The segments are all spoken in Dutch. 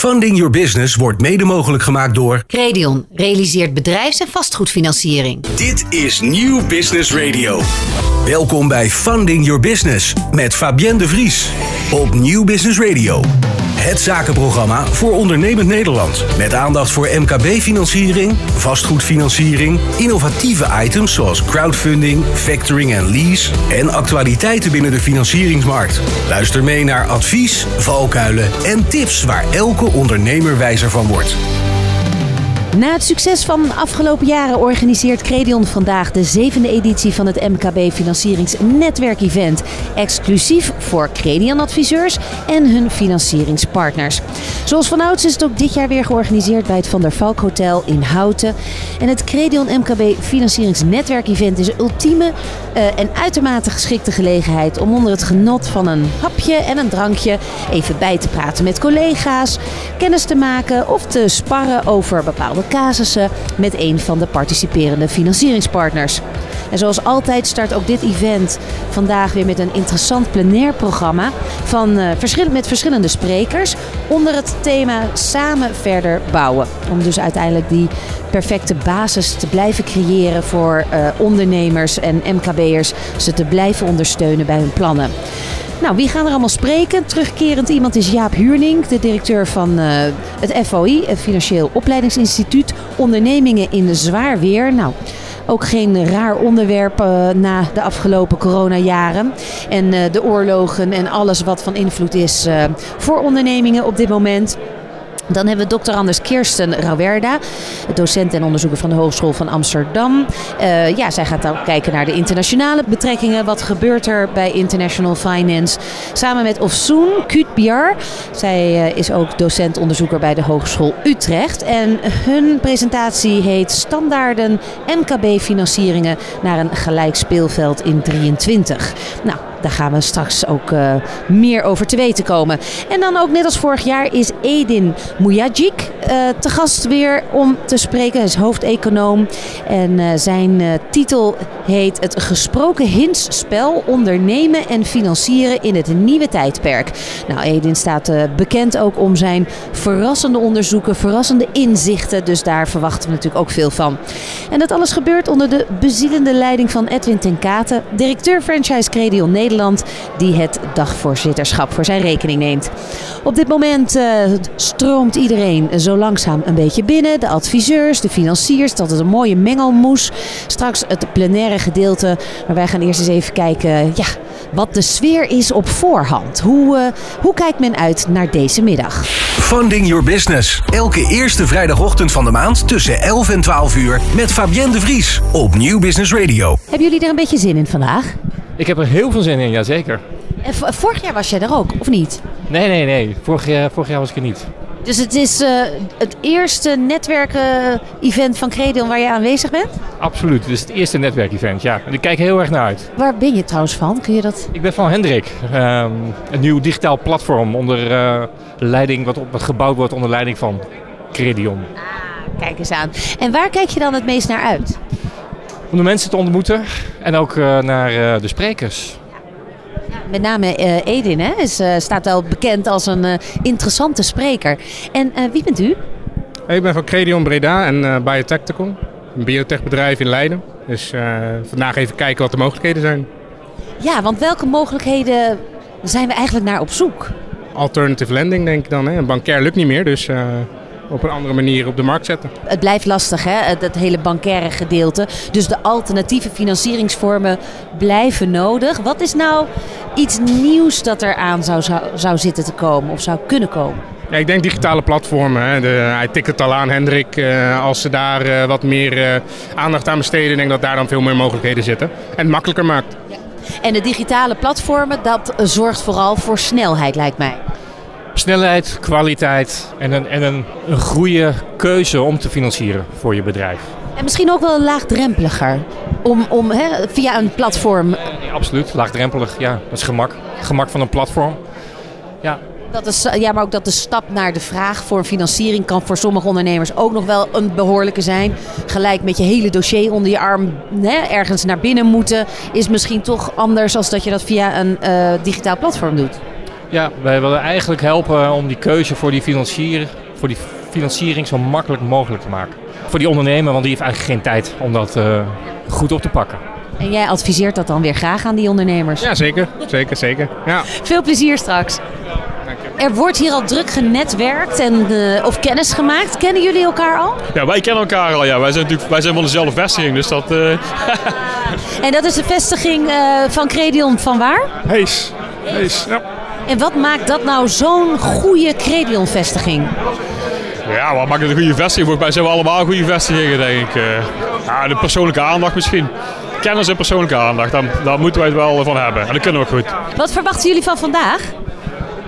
Funding Your Business wordt mede mogelijk gemaakt door. Credion realiseert bedrijfs- en vastgoedfinanciering. Dit is Nieuw Business Radio. Welkom bij Funding Your Business met Fabienne de Vries op Nieuw Business Radio. Het zakenprogramma voor ondernemend Nederland. Met aandacht voor MKB-financiering, vastgoedfinanciering, innovatieve items zoals crowdfunding, factoring en lease en actualiteiten binnen de financieringsmarkt. Luister mee naar advies, valkuilen en tips waar elke ondernemer wijzer van wordt. Na het succes van afgelopen jaren organiseert Credion vandaag de zevende editie van het MKB Financieringsnetwerkevent. Exclusief voor Credion-adviseurs en hun financieringspartners. Zoals vanouds is het ook dit jaar weer georganiseerd bij het Van der Valk Hotel in Houten. En het Credion MKB Financieringsnetwerkevent is een ultieme uh, en uitermate geschikte gelegenheid om onder het genot van een hapje en een drankje even bij te praten met collega's, kennis te maken of te sparren over bepaalde casussen met een van de participerende financieringspartners. En zoals altijd start ook dit event vandaag weer met een interessant plenair programma van, verschil met verschillende sprekers onder het thema samen verder bouwen. Om dus uiteindelijk die perfecte basis te blijven creëren voor uh, ondernemers en MKB'ers, ze te blijven ondersteunen bij hun plannen. Nou, wie gaan er allemaal spreken? Terugkerend iemand is Jaap Huurning, de directeur van uh, het FOI, het Financieel Opleidingsinstituut. Ondernemingen in zwaar weer. Nou, ook geen raar onderwerp uh, na de afgelopen coronajaren. En uh, de oorlogen en alles wat van invloed is voor ondernemingen op dit moment. Dan hebben we dokter Anders Kirsten Rauwerda, docent en onderzoeker van de Hogeschool van Amsterdam. Uh, ja, zij gaat dan kijken naar de internationale betrekkingen. Wat gebeurt er bij International Finance? Samen met Ofsoen Kutbiar. Zij uh, is ook docent-onderzoeker bij de Hogeschool Utrecht. En hun presentatie heet Standaarden MKB-financieringen naar een gelijk speelveld in 23. Nou, daar gaan we straks ook uh, meer over te weten komen. En dan ook net als vorig jaar is Edin Mujagic uh, te gast weer om te spreken. Hij is hoofdeconoom en uh, zijn titel heet Het gesproken hintsspel ondernemen en financieren in het nieuwe tijdperk. Nou, Edin staat bekend ook om zijn verrassende onderzoeken, verrassende inzichten. Dus daar verwachten we natuurlijk ook veel van. En dat alles gebeurt onder de bezielende leiding van Edwin ten Katen, directeur franchise Credion Nederland. Nederland die het dagvoorzitterschap voor zijn rekening neemt. Op dit moment uh, stroomt iedereen zo langzaam een beetje binnen. De adviseurs, de financiers, dat is een mooie mengelmoes. Straks het plenaire gedeelte. Maar wij gaan eerst eens even kijken ja, wat de sfeer is op voorhand. Hoe, uh, hoe kijkt men uit naar deze middag? Funding Your Business. Elke eerste vrijdagochtend van de maand tussen 11 en 12 uur met Fabienne de Vries op Nieuw Business Radio. Hebben jullie er een beetje zin in vandaag? Ik heb er heel veel zin in, jazeker. En vorig jaar was jij er ook, of niet? Nee, nee, nee. Vorig jaar, vorig jaar was ik er niet. Dus het is uh, het eerste netwerken-event van Credion waar je aanwezig bent? Absoluut. Het is het eerste netwerkevent, ja. En ik kijk heel erg naar uit. Waar ben je trouwens van? Kun je dat... Ik ben van Hendrik. Um, een nieuw digitaal platform onder uh, leiding, wat, op, wat gebouwd wordt onder leiding van Credion. Ah, kijk eens aan. En waar kijk je dan het meest naar uit? Om de mensen te ontmoeten en ook uh, naar uh, de sprekers. Ja, met name uh, Edin hè, is, staat wel bekend als een interessante spreker. En wie bent u? Ik ben van Credion Breda en Biotactical, een biotechbedrijf in Leiden. Dus vandaag even kijken wat de mogelijkheden zijn. Ja, want welke mogelijkheden zijn we eigenlijk naar op zoek? Alternative lending denk ik dan. Hè. Een bankair lukt niet meer, dus op een andere manier op de markt zetten. Het blijft lastig, hè? dat hele bankaire gedeelte. Dus de alternatieve financieringsvormen blijven nodig. Wat is nou iets nieuws dat eraan zou, zou, zou zitten te komen of zou kunnen komen? Ja, ik denk digitale platformen. Hè. De, hij tikt het al aan, Hendrik. Uh, als ze daar uh, wat meer uh, aandacht aan besteden, denk ik dat daar dan veel meer mogelijkheden zitten. En het makkelijker maakt. Ja. En de digitale platformen, dat zorgt vooral voor snelheid, lijkt mij. Snelheid, kwaliteit en een, en een, een goede keuze om te financieren voor je bedrijf. En misschien ook wel laagdrempeliger om, om hè, via een platform. Nee, absoluut, laagdrempelig. Ja, dat is gemak. Gemak van een platform. Ja. Dat is, ja, maar ook dat de stap naar de vraag voor financiering kan voor sommige ondernemers ook nog wel een behoorlijke zijn. Gelijk met je hele dossier onder je arm hè, ergens naar binnen moeten, is misschien toch anders als dat je dat via een uh, digitaal platform doet. Ja, wij willen eigenlijk helpen om die keuze voor die, financier, voor die financiering zo makkelijk mogelijk te maken. Voor die ondernemer, want die heeft eigenlijk geen tijd om dat uh, goed op te pakken. En jij adviseert dat dan weer graag aan die ondernemers? Ja, zeker. Zeker, zeker. Ja. Veel plezier straks. Er wordt hier al druk genetwerkt en, uh, of kennis gemaakt. Kennen jullie elkaar al? Ja, wij kennen elkaar al. Ja. Wij, zijn natuurlijk, wij zijn van dezelfde vestiging, dus dat... Uh... en dat is de vestiging uh, van Credion van waar? Hees. Hees, ja. En wat maakt dat nou zo'n goede Credion-vestiging? Ja, wat maakt het een goede vestiging? Volgens mij zijn we allemaal goede vestigingen, denk ik. ja, de persoonlijke aandacht misschien kennis en persoonlijke aandacht. Daar, daar moeten wij het wel van hebben. En dat kunnen we goed. Wat verwachten jullie van vandaag?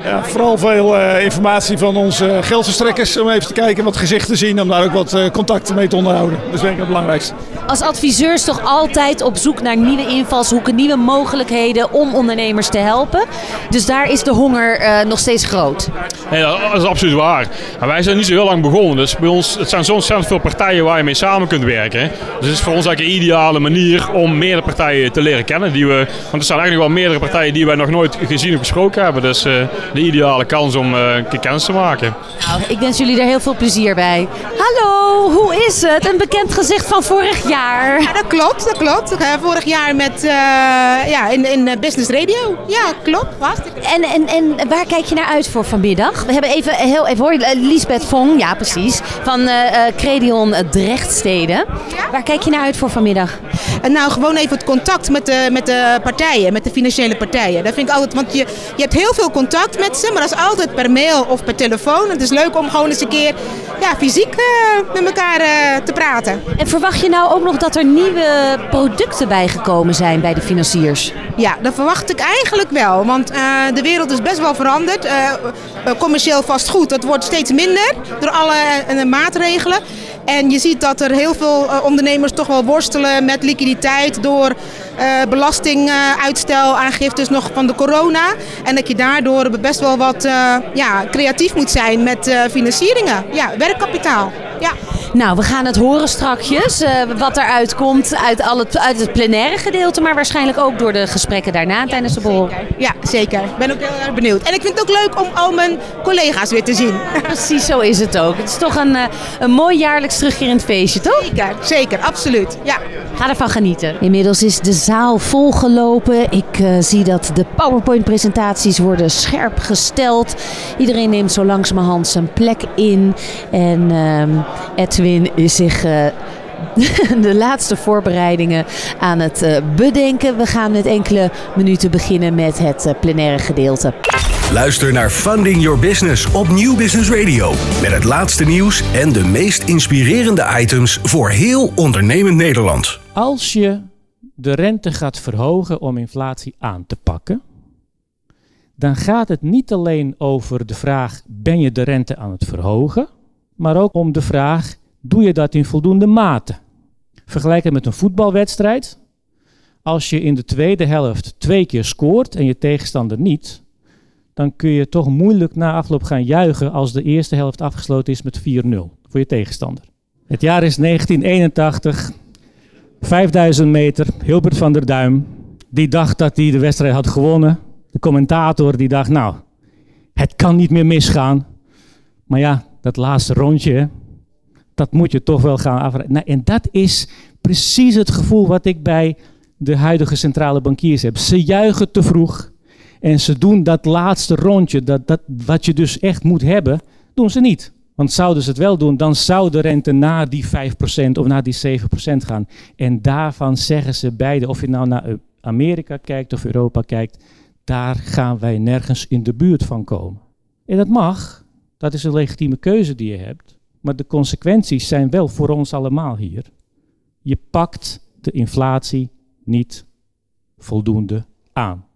Ja, vooral veel uh, informatie van onze geldverstrekkers. Om even te kijken wat gezichten te zien. Om daar ook wat uh, contacten mee te onderhouden. Dat is denk ik het belangrijkste. Als adviseurs toch altijd op zoek naar nieuwe invalshoeken, nieuwe mogelijkheden om ondernemers te helpen. Dus daar is de honger uh, nog steeds groot. Nee, dat is absoluut waar. Maar wij zijn niet zo heel lang begonnen. Dus bij ons, het zijn zo ontzettend veel partijen waar je mee samen kunt werken. Dus het is voor ons eigenlijk een ideale manier om meerdere partijen te leren kennen. Die we, want er zijn eigenlijk wel meerdere partijen die wij nog nooit gezien of gesproken hebben. Dus de ideale kans om uh, een keer kennis te maken. Nou, ik wens jullie er heel veel plezier bij. Hallo, hoe is het? Een bekend gezicht van vorig jaar. Ja, dat klopt, dat klopt. vorig jaar met, uh, ja, in, in Business Radio. Ja, klopt. Hartstikke. En, en, en waar kijk je naar uit voor vanmiddag? We hebben even, heel even hoor, Lisbeth Vong, ja precies, van uh, Credion Drechtsteden. Ja? Waar kijk je naar uit voor vanmiddag? nou, gewoon even het contact met de, met de partijen, met de financiële partijen. Dat vind ik altijd, want je, je hebt heel veel contact met ze, maar dat is altijd per mail of per telefoon. Het is leuk om gewoon eens een keer ja, fysiek uh, met elkaar uh, te praten. En verwacht je nou ook nog dat er nieuwe producten bijgekomen zijn bij de financiers? Ja, dat verwacht ik eigenlijk wel. Want uh, de wereld is best wel veranderd. commercieel vastgoed, dat wordt steeds minder door alle maatregelen. En je ziet dat er heel veel ondernemers toch wel worstelen met liquiditeit door belastinguitstel, aangiftes nog van de corona. En dat je daardoor best wel wat ja, creatief moet zijn met financieringen. Ja, werkkapitaal. Ja. Nou, we gaan het horen strakjes. Uh, wat eruit komt uit, al het, uit het plenaire gedeelte. Maar waarschijnlijk ook door de gesprekken daarna ja, tijdens de borrel. Ja, zeker. Ik ben ook heel erg benieuwd. En ik vind het ook leuk om al mijn collega's weer te zien. Precies, zo is het ook. Het is toch een, een mooi jaarlijks terugkerend feestje, toch? Zeker, zeker. Absoluut. Ja. Ga ervan genieten. Inmiddels is de zaal volgelopen. Ik uh, zie dat de PowerPoint-presentaties worden scherp gesteld. Iedereen neemt zo langzamerhand zijn plek in. En uh, Edwin is zich. Uh, de laatste voorbereidingen aan het uh, bedenken. We gaan met enkele minuten beginnen met het uh, plenaire gedeelte. Luister naar Funding Your Business op Nieuw Business Radio. Met het laatste nieuws en de meest inspirerende items voor heel ondernemend Nederland. Als je de rente gaat verhogen om inflatie aan te pakken, dan gaat het niet alleen over de vraag: ben je de rente aan het verhogen? Maar ook om de vraag: doe je dat in voldoende mate? Vergelijk het met een voetbalwedstrijd. Als je in de tweede helft twee keer scoort en je tegenstander niet, dan kun je toch moeilijk na afloop gaan juichen als de eerste helft afgesloten is met 4-0 voor je tegenstander. Het jaar is 1981. 5000 meter, Hilbert van der Duim, die dacht dat hij de wedstrijd had gewonnen. De commentator die dacht, nou, het kan niet meer misgaan. Maar ja, dat laatste rondje, dat moet je toch wel gaan afrijden. Nou, en dat is precies het gevoel wat ik bij de huidige centrale bankiers heb. Ze juichen te vroeg en ze doen dat laatste rondje, dat, dat, wat je dus echt moet hebben, doen ze niet. Want zouden ze het wel doen, dan zou de rente naar die 5% of naar die 7% gaan. En daarvan zeggen ze beide, of je nou naar Amerika kijkt of Europa kijkt, daar gaan wij nergens in de buurt van komen. En dat mag, dat is een legitieme keuze die je hebt. Maar de consequenties zijn wel voor ons allemaal hier. Je pakt de inflatie niet voldoende aan.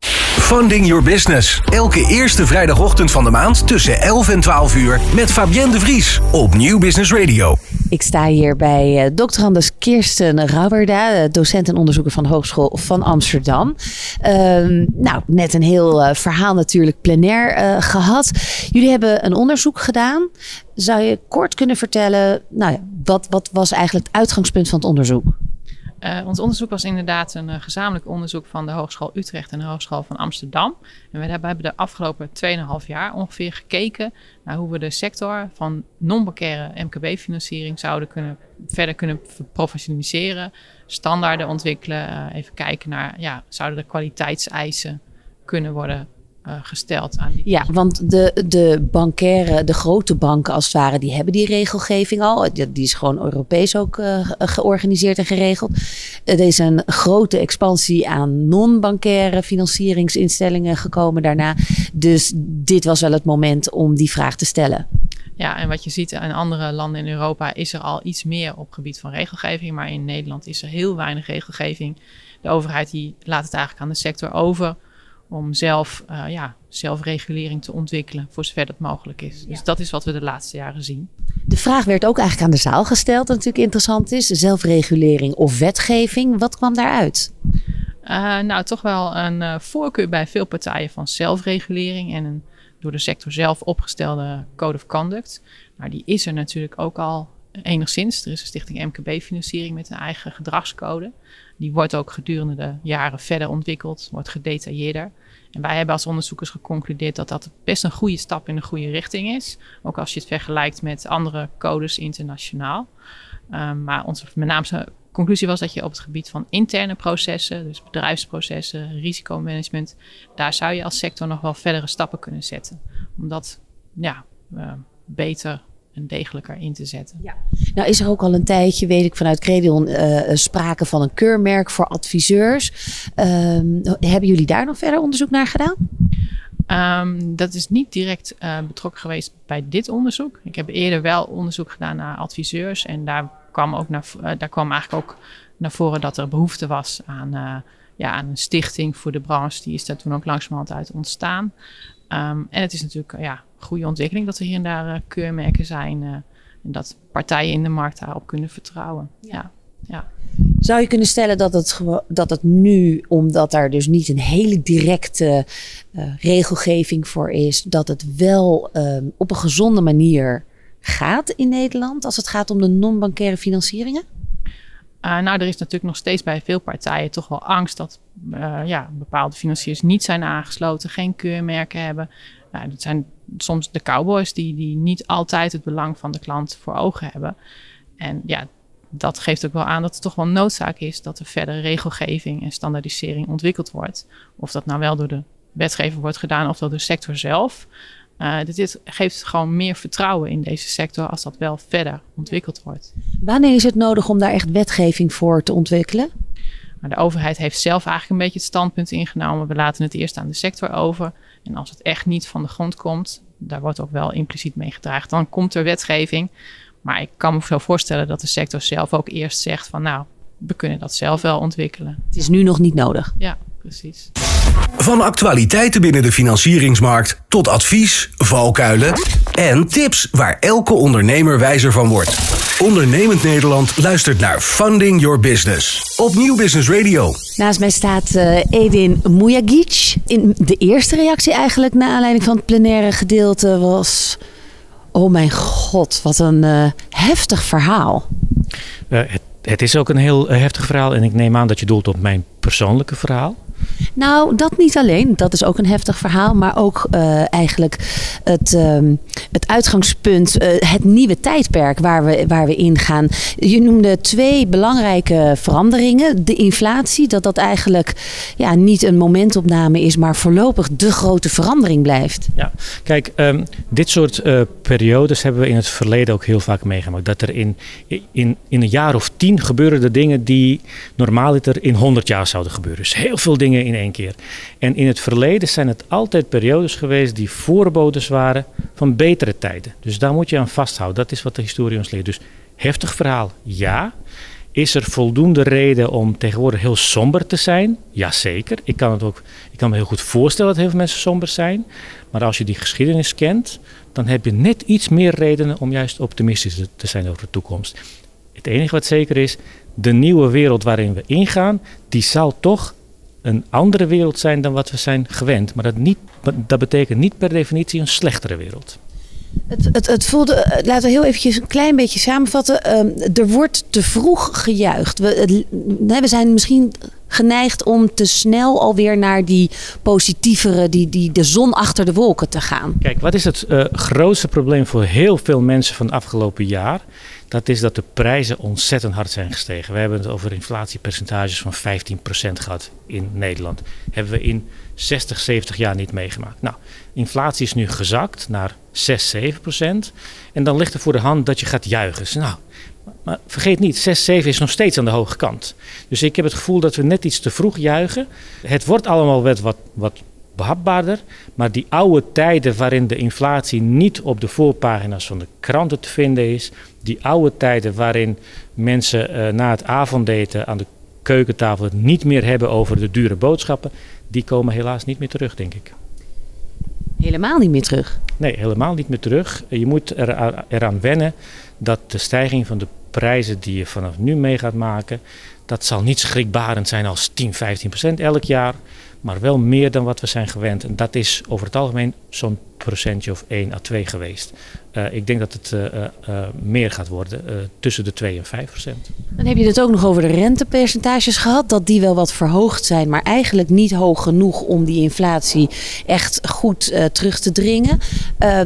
Funding Your Business. Elke eerste vrijdagochtend van de maand tussen 11 en 12 uur met Fabienne de Vries op Nieuw Business Radio. Ik sta hier bij uh, Dr. Anders Kirsten Rauwerda, eh, docent en onderzoeker van de Hogeschool van Amsterdam. Uh, nou, net een heel uh, verhaal natuurlijk plenair gehad. Jullie hebben een onderzoek gedaan. Zou je kort kunnen vertellen, nou ja, wat, wat was eigenlijk het uitgangspunt van het onderzoek? Uh, ons onderzoek was inderdaad een uh, gezamenlijk onderzoek van de Hogeschool Utrecht en de Hogeschool van Amsterdam. En we hebben de afgelopen 2,5 jaar ongeveer gekeken naar hoe we de sector van non-bankaire MKB-financiering zouden kunnen, verder kunnen professionaliseren, standaarden ontwikkelen, uh, even kijken naar, ja, zouden er kwaliteitseisen kunnen worden gesteld aan die. Ja, want de, de bankaire, de grote banken als het ware, die hebben die regelgeving al. Die, is gewoon Europees ook uh, georganiseerd en geregeld. Er is een grote expansie aan non-bankaire financieringsinstellingen gekomen daarna. Dus dit was wel het moment om die vraag te stellen. Ja, en wat je ziet in andere landen in Europa is er al iets meer op gebied van regelgeving. Maar in Nederland is er heel weinig regelgeving. De overheid die laat het eigenlijk aan de sector over om zelf uh, ja, zelfregulering te ontwikkelen, voor zover dat mogelijk is. Dus dat is wat we de laatste jaren zien. De vraag werd ook eigenlijk aan de zaal gesteld, dat natuurlijk interessant is. Zelfregulering of wetgeving, wat kwam daaruit? Uh, nou, toch wel een uh, voorkeur bij veel partijen van zelfregulering en een door de sector zelf opgestelde Code of Conduct. Maar die is er natuurlijk ook al enigszins. Er is een stichting MKB-financiering met een eigen gedragscode. Die wordt ook gedurende de jaren verder ontwikkeld, wordt gedetailleerder. En wij hebben als onderzoekers geconcludeerd dat dat best een goede stap in de goede richting is. Ook als je het vergelijkt met andere codes internationaal. Um, maar onze met name conclusie was dat je op het gebied van interne processen, dus bedrijfsprocessen, risicomanagement, daar zou je als sector nog wel verdere stappen kunnen zetten. Om dat ja, uh, beter en degelijker in te zetten. Ja. Nou is er ook al een tijdje, weet ik vanuit Credion, uh, sprake van een keurmerk voor adviseurs. Um, hebben jullie daar nog verder onderzoek naar gedaan? Um, dat is niet direct uh, betrokken geweest bij dit onderzoek. Ik heb eerder wel onderzoek gedaan naar adviseurs. En daar kwam, ook naar, uh, daar kwam eigenlijk ook naar voren dat er behoefte was aan, uh, ja, aan een stichting voor de branche. Die is daar toen ook langzamerhand uit ontstaan. Um, en het is natuurlijk ja, goede ontwikkeling dat er hier en daar uh, keurmerken zijn. Uh, en dat partijen in de markt daarop kunnen vertrouwen. Ja. ja. Zou je kunnen stellen dat het, dat het nu, omdat er dus niet een hele directe uh, regelgeving voor is, dat het wel um, op een gezonde manier gaat in Nederland als het gaat om de non-bankaire financieringen? Uh, nou, er is natuurlijk nog steeds bij veel partijen toch wel angst dat uh, ja, bepaalde financiers niet zijn aangesloten, geen keurmerken hebben. Nou, dat zijn soms de cowboys die, die niet altijd het belang van de klant voor ogen hebben. En ja, dat geeft ook wel aan dat het toch wel noodzaak is dat er verder regelgeving en standaardisering ontwikkeld wordt. Of dat nou wel door de wetgever wordt gedaan of door de sector zelf. Uh, dit geeft gewoon meer vertrouwen in deze sector als dat wel verder ontwikkeld wordt. Wanneer is het nodig om daar echt wetgeving voor te ontwikkelen? Maar de overheid heeft zelf eigenlijk een beetje het standpunt ingenomen. We laten het eerst aan de sector over. En als het echt niet van de grond komt, daar wordt ook wel impliciet mee gedraagd, dan komt er wetgeving. Maar ik kan me zo voorstellen dat de sector zelf ook eerst zegt van nou, we kunnen dat zelf wel ontwikkelen. Het is nu nog niet nodig. Ja, precies. Van actualiteiten binnen de financieringsmarkt tot advies, valkuilen en tips waar elke ondernemer wijzer van wordt. Ondernemend Nederland luistert naar Funding Your Business op Nieuw Business Radio. Naast mij staat uh, Edin Mujagic. In de eerste reactie eigenlijk, na aanleiding van het plenaire gedeelte, was... Oh mijn god, wat een uh, heftig verhaal. Uh, het, het, is ook een heel heftig verhaal en ik neem aan dat je doelt op mijn persoonlijke verhaal. Nou, dat niet alleen. Dat is ook een heftig verhaal. Maar ook uh, eigenlijk het, uh, het uitgangspunt, uh, het nieuwe tijdperk waar we, waar we ingaan. Je noemde twee belangrijke veranderingen. De inflatie, dat dat eigenlijk ja, niet een momentopname is, maar voorlopig de grote verandering blijft. Ja, kijk, um, dit soort uh, periodes hebben we in het verleden ook heel vaak meegemaakt. Dat er in, in, in een jaar of tien gebeuren er dingen die normaaliter in honderd jaar zouden gebeuren. Dus heel veel dingen in keer. En in het verleden zijn het altijd periodes geweest die voorbodes waren van betere tijden. Dus daar moet je aan vasthouden. Dat is wat de historie ons leert. Dus heftig verhaal, ja. Is er voldoende reden om tegenwoordig heel somber te zijn? Jazeker. Ik kan, het ook, ik kan me heel goed voorstellen dat heel veel mensen somber zijn. Maar als je die geschiedenis kent, dan heb je net iets meer redenen om juist optimistisch te zijn over de toekomst. Het enige wat zeker is, de nieuwe wereld waarin we ingaan, die zal toch een andere wereld zijn dan wat we zijn gewend. Maar dat, niet, dat betekent niet per definitie een slechtere wereld. Het, het, het voelde, eh, laten we heel eventjes een klein beetje samenvatten. Ehm, er wordt te vroeg gejuicht. We, het- we zijn misschien geneigd om te snel alweer naar die positievere, die, die, de zon achter de wolken te gaan. Kijk, wat is het eh, grootste probleem voor heel veel mensen van het afgelopen jaar? Dat is dat de prijzen ontzettend hard zijn gestegen. We hebben het over inflatiepercentages van 15% gehad in Nederland. Hebben we in 60, 70 jaar niet meegemaakt. Nou, inflatie is nu gezakt naar 6, 7%. En dan ligt er voor de hand dat je gaat juichen. Nou, maar vergeet niet, 6, 7 is nog steeds aan de hoge kant. Dus ik heb het gevoel dat we net iets te vroeg juichen. Het wordt allemaal wat, wat, wat behapbaarder. Maar die oude tijden waarin de inflatie niet op de voorpagina's van de kranten te vinden is. Die oude tijden waarin mensen eh, na het avondeten aan de keukentafel het niet meer hebben over de dure boodschappen. Die komen helaas niet meer terug, denk ik. Helemaal niet meer terug. Nee, helemaal niet meer terug. Je moet er, eraan wennen dat de stijging van de prijzen die je vanaf nu mee gaat maken, dat zal niet schrikbarend zijn als 10, 15 procent elk jaar, maar wel meer dan wat we zijn gewend. En dat is over het algemeen zo'n procentje of 1 à 2 geweest. Uh, ik denk dat het uh, uh, meer gaat worden, tussen de 2 en 5 procent. Dan heb je het ook nog over de rentepercentages gehad, dat die wel wat verhoogd zijn, maar eigenlijk niet hoog genoeg om die inflatie echt goed terug te dringen.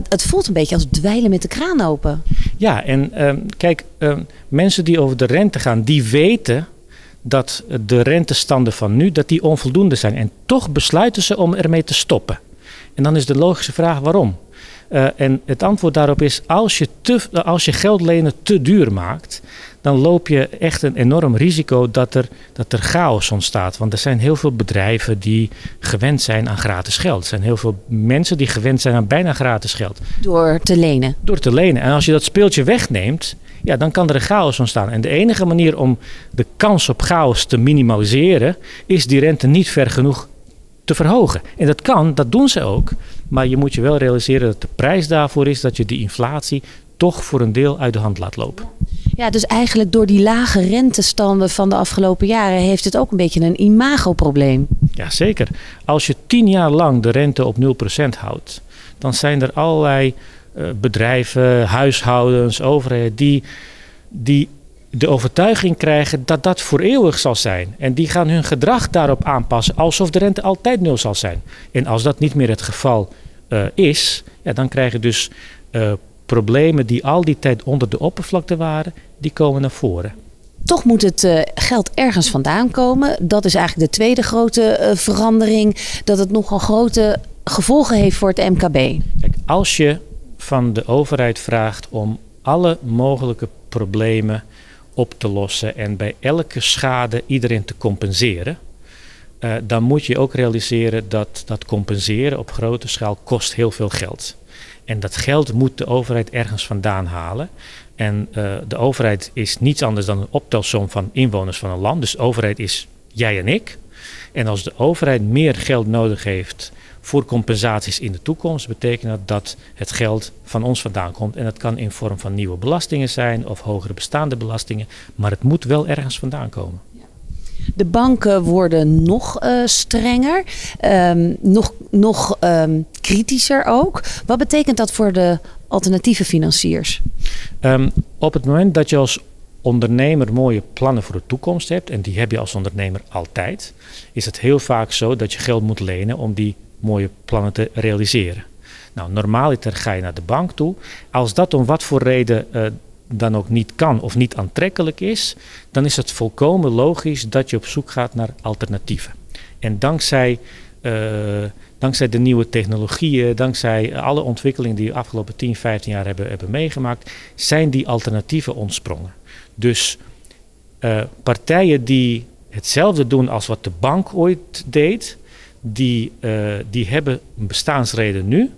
het voelt een beetje als dweilen met de kraan open. Ja, en ehm, kijk, ehm, mensen die over de rente gaan, die weten dat de rentestanden van nu dat die onvoldoende zijn. En toch besluiten ze om ermee te stoppen. En dan is de logische vraag waarom. Uh, en het antwoord daarop is: als je, te, als je geld lenen te duur maakt, dan loop je echt een enorm risico dat er, dat er chaos ontstaat. Want er zijn heel veel bedrijven die gewend zijn aan gratis geld. Er zijn heel veel mensen die gewend zijn aan bijna gratis geld. Door te lenen. Door te lenen. En als je dat speeltje wegneemt, ja, dan kan er een chaos ontstaan. En de enige manier om de kans op chaos te minimaliseren, is die rente niet ver genoeg te verhogen. En dat kan, dat doen ze ook. Maar je moet je wel realiseren dat de prijs daarvoor is dat je die inflatie toch voor een deel uit de hand laat lopen. Ja, dus eigenlijk door die lage rentestanden van de afgelopen jaren heeft het ook een beetje een imagoprobleem. Ja, zeker. Als je tien jaar lang de rente op 0% houdt, dan zijn er allerlei uh, bedrijven, huishoudens, overheden die, die de overtuiging krijgen dat dat voor eeuwig zal zijn. En die gaan hun gedrag daarop aanpassen alsof de rente altijd nul zal zijn. En als dat niet meer het geval uh, is, ja, dan krijgen dus uh, problemen die al die tijd onder de oppervlakte waren, die komen naar voren. Toch moet het uh, geld ergens vandaan komen. Dat is eigenlijk de tweede grote verandering. Dat het nogal grote gevolgen heeft voor het MKB. Kijk, als je van de overheid vraagt om alle mogelijke problemen op te lossen en bij elke schade iedereen te compenseren, uh, dan moet je ook realiseren dat dat compenseren op grote schaal kost heel veel geld. En dat geld moet de overheid ergens vandaan halen. En uh, de overheid is niets anders dan een optelsom van inwoners van een land. Dus de overheid is jij en ik. En als de overheid meer geld nodig heeft voor compensaties in de toekomst, betekent dat dat het geld van ons vandaan komt. En dat kan in vorm van nieuwe belastingen zijn of hogere bestaande belastingen. Maar het moet wel ergens vandaan komen. De banken worden nog uh, strenger, um, nog, nog um, kritischer ook. Wat betekent dat voor de alternatieve financiers? Um, op het moment dat je als ondernemer mooie plannen voor de toekomst hebt, en die heb je als ondernemer altijd, is het heel vaak zo dat je geld moet lenen om die mooie plannen te realiseren. Nou, normaaliter ga je naar de bank toe. Als dat om wat voor reden uh, dan ook niet kan of niet aantrekkelijk is, dan is het volkomen logisch dat je op zoek gaat naar alternatieven. En dankzij, uh, dankzij de nieuwe technologieën, dankzij alle ontwikkelingen die we de afgelopen 10, 15 jaar hebben, hebben meegemaakt, zijn die alternatieven ontsprongen. Dus uh, partijen die hetzelfde doen als wat de bank ooit deed, die, uh, die hebben een bestaansreden nu.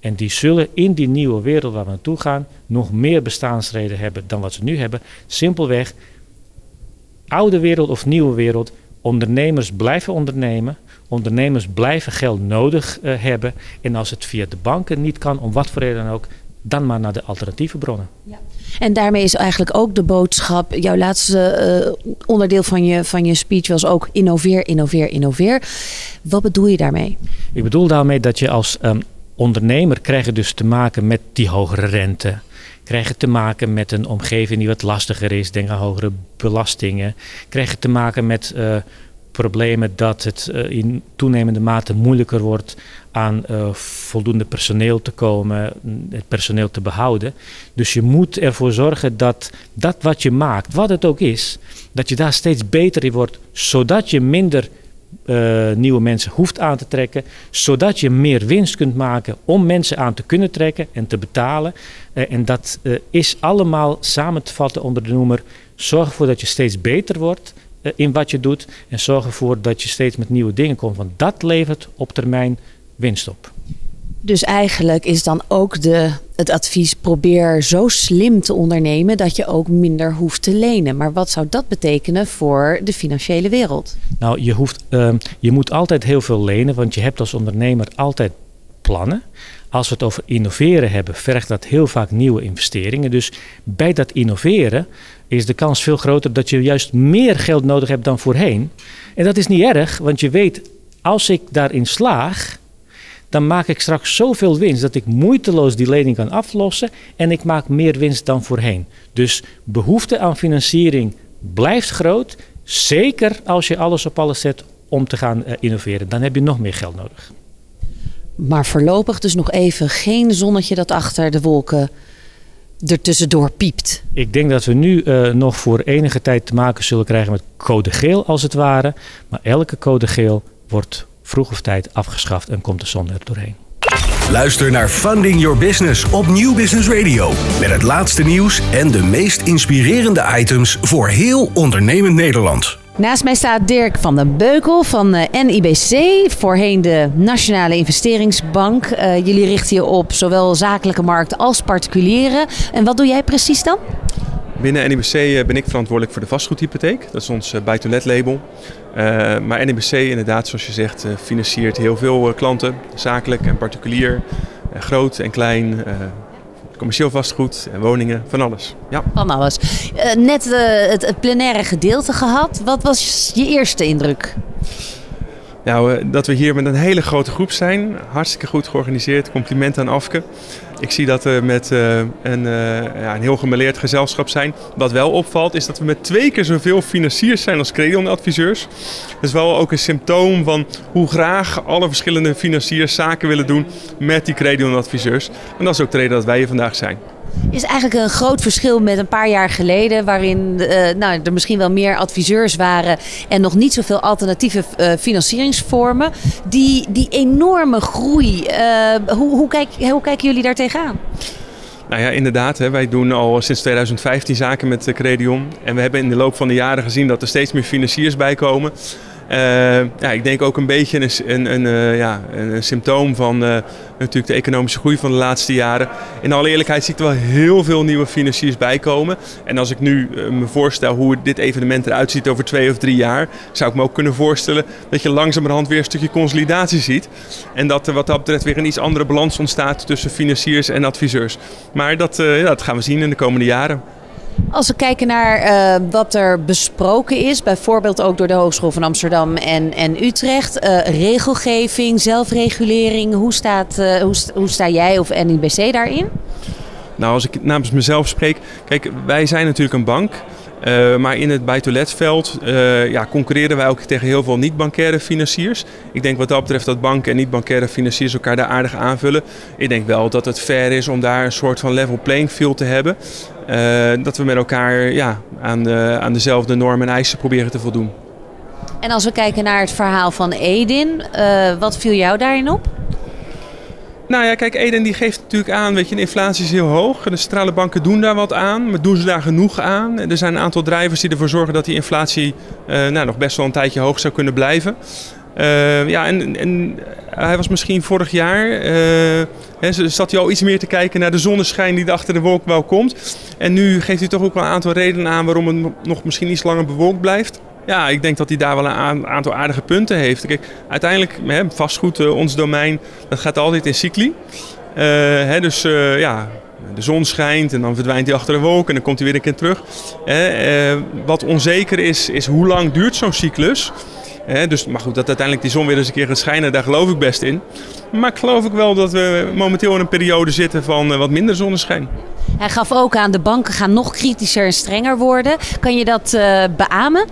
En die zullen in die nieuwe wereld waar we naartoe gaan nog meer bestaansreden hebben dan wat ze nu hebben. Simpelweg, oude wereld of nieuwe wereld, ondernemers blijven ondernemen. Ondernemers blijven geld nodig uh, hebben. En als het via de banken niet kan, om wat voor reden dan ook, dan maar naar de alternatieve bronnen. Ja. En daarmee is eigenlijk ook de boodschap, jouw laatste uh, onderdeel van je, van je speech was ook innoveer, innoveer, innoveer. Wat bedoel je daarmee? Ik bedoel daarmee dat je als um, ondernemer krijg je dus te maken met die hogere rente. Krijg je te maken met een omgeving die wat lastiger is. Denk aan hogere belastingen. Krijg je te maken met uh, problemen dat het uh, in toenemende mate moeilijker wordt aan uh, voldoende personeel te komen, het personeel te behouden. Dus je moet ervoor zorgen dat dat wat je maakt, wat het ook is, dat je daar steeds beter in wordt, zodat je minder uh, nieuwe mensen hoeft aan te trekken, zodat je meer winst kunt maken om mensen aan te kunnen trekken en te betalen. Uh, en dat uh, is allemaal samen te vatten onder de noemer: zorg ervoor dat je steeds beter wordt in wat je doet en zorg ervoor dat je steeds met nieuwe dingen komt, want dat levert op termijn winst op. Dus eigenlijk is dan ook de, het advies: probeer zo slim te ondernemen dat je ook minder hoeft te lenen. Maar wat zou dat betekenen voor de financiële wereld? Nou, je, hoeft, uh, je moet altijd heel veel lenen, want je hebt als ondernemer altijd plannen. Als we het over innoveren hebben, vergt dat heel vaak nieuwe investeringen. Dus bij dat innoveren is de kans veel groter dat je juist meer geld nodig hebt dan voorheen. En dat is niet erg, want je weet, als ik daarin slaag, dan maak ik straks zoveel winst dat ik moeiteloos die lening kan aflossen en ik maak meer winst dan voorheen. Dus behoefte aan financiering blijft groot, zeker als je alles op alles zet om te gaan uh, innoveren. Dan heb je nog meer geld nodig. Maar voorlopig dus nog even geen zonnetje dat achter de wolken ertussendoor piept. Ik denk dat we nu uh, nog voor enige tijd te maken zullen krijgen met code geel als het ware. Maar elke code geel wordt vroeg of tijd afgeschaft en komt de zon er doorheen. Luister naar Funding Your Business op Nieuw Business Radio. Met het laatste nieuws en de meest inspirerende items voor heel ondernemend Nederland. Naast mij staat Dirk van den Beukel van uh, NIBC, voorheen de Nationale Investeringsbank. Uh, jullie richten je op zowel zakelijke markt als particulieren. En wat doe jij precies dan? Binnen NIBC eh, ben ik verantwoordelijk voor de vastgoedhypotheek. Dat is ons buy-to-let label. Uh, maar NIBC inderdaad, zoals je zegt, uh, financiert heel veel uh, klanten. Zakelijk en particulier, groot en klein, commercieel vastgoed en woningen, van alles. Ja. Van alles. net het, het plenaire gedeelte gehad. Wat was je eerste indruk? Nou, dat we hier met een hele grote groep zijn. Hartstikke goed georganiseerd. Complimenten aan Afke. Ik zie dat we met uh, een, uh, ja, een heel gemeleerd gezelschap zijn. Wat wel opvalt is dat we met twee keer zoveel financiers zijn als creditadviseurs. Dat is wel ook een symptoom van hoe graag alle verschillende financiers zaken willen doen met die creditadviseurs. En dat is ook de reden dat wij hier vandaag zijn is eigenlijk een groot verschil met een paar jaar geleden, waarin uh, nou, er misschien wel meer adviseurs waren en nog niet zoveel alternatieve uh, financieringsvormen. Die, die enorme groei, uh, hoe, hoe, kijk, hoe kijken jullie daar tegenaan? Nou ja, inderdaad. Hè, wij doen al sinds 2015 zaken met Credion. En we hebben in de loop van de jaren gezien dat er steeds meer financiers bij komen. Uh, ja, ik denk ook een beetje een, een, een, uh, ja, een, symptoom van uh, natuurlijk de economische groei van de laatste jaren. In alle eerlijkheid zie ik er wel heel veel nieuwe financiers bijkomen. En als ik nu me voorstel hoe dit evenement eruit ziet over twee of drie jaar, zou ik me ook kunnen voorstellen dat je langzamerhand weer een stukje consolidatie ziet. En dat er wat dat betreft weer een iets andere balans ontstaat tussen financiers en adviseurs. Maar dat, ja, dat gaan we zien in de komende jaren. Als we kijken naar uh, wat er besproken is, bijvoorbeeld ook door de Hogeschool van Amsterdam en, en Utrecht, uh, regelgeving, zelfregulering, hoe, staat, uh, hoe, hoe sta jij of NIBC daarin? Nou, als ik namens mezelf spreek, kijk, wij zijn natuurlijk een bank. Maar in het buy-to-let-veld uh, ja, concurreren wij ook tegen heel veel niet-bankaire financiers. Ik denk wat dat betreft dat banken en niet-bankaire financiers elkaar daar aardig aanvullen. Ik denk wel dat het fair is om daar een soort van level playing field te hebben. Uh, dat we met elkaar ja, aan, de, aan dezelfde normen en eisen proberen te voldoen. En als we kijken naar het verhaal van Edin, wat viel jou daarin op? Nou ja, kijk, Eden die geeft natuurlijk aan, weet je, de inflatie is heel hoog. De centrale banken doen daar wat aan, maar doen ze daar genoeg aan? Er zijn een aantal drijvers die ervoor zorgen dat die inflatie uh, nou, nog best wel een tijdje hoog zou kunnen blijven. Uh, ja, en, en, hij was misschien vorig jaar, uh, zat hij al iets meer te kijken naar de zonneschijn die er achter de wolk wel komt. En nu geeft hij toch ook wel een aantal redenen aan waarom het nog misschien iets langer bewolkt blijft. Ja, ik denk dat hij daar wel een aantal aardige punten heeft. Kijk, uiteindelijk, vastgoed, uh, ons domein, dat gaat altijd in cycli. Dus ja, de zon schijnt en dan verdwijnt hij achter de wolk en dan komt hij weer een keer terug. wat onzeker is, is hoe lang duurt zo'n cyclus. Dus, maar goed, dat uiteindelijk die zon weer eens een keer gaat schijnen, daar geloof ik best in. Maar ik geloof ook wel dat we momenteel in een periode zitten van eh, wat minder zonneschijn. Hij gaf ook aan de banken gaan nog kritischer en strenger worden. Kan je dat uh, beamen?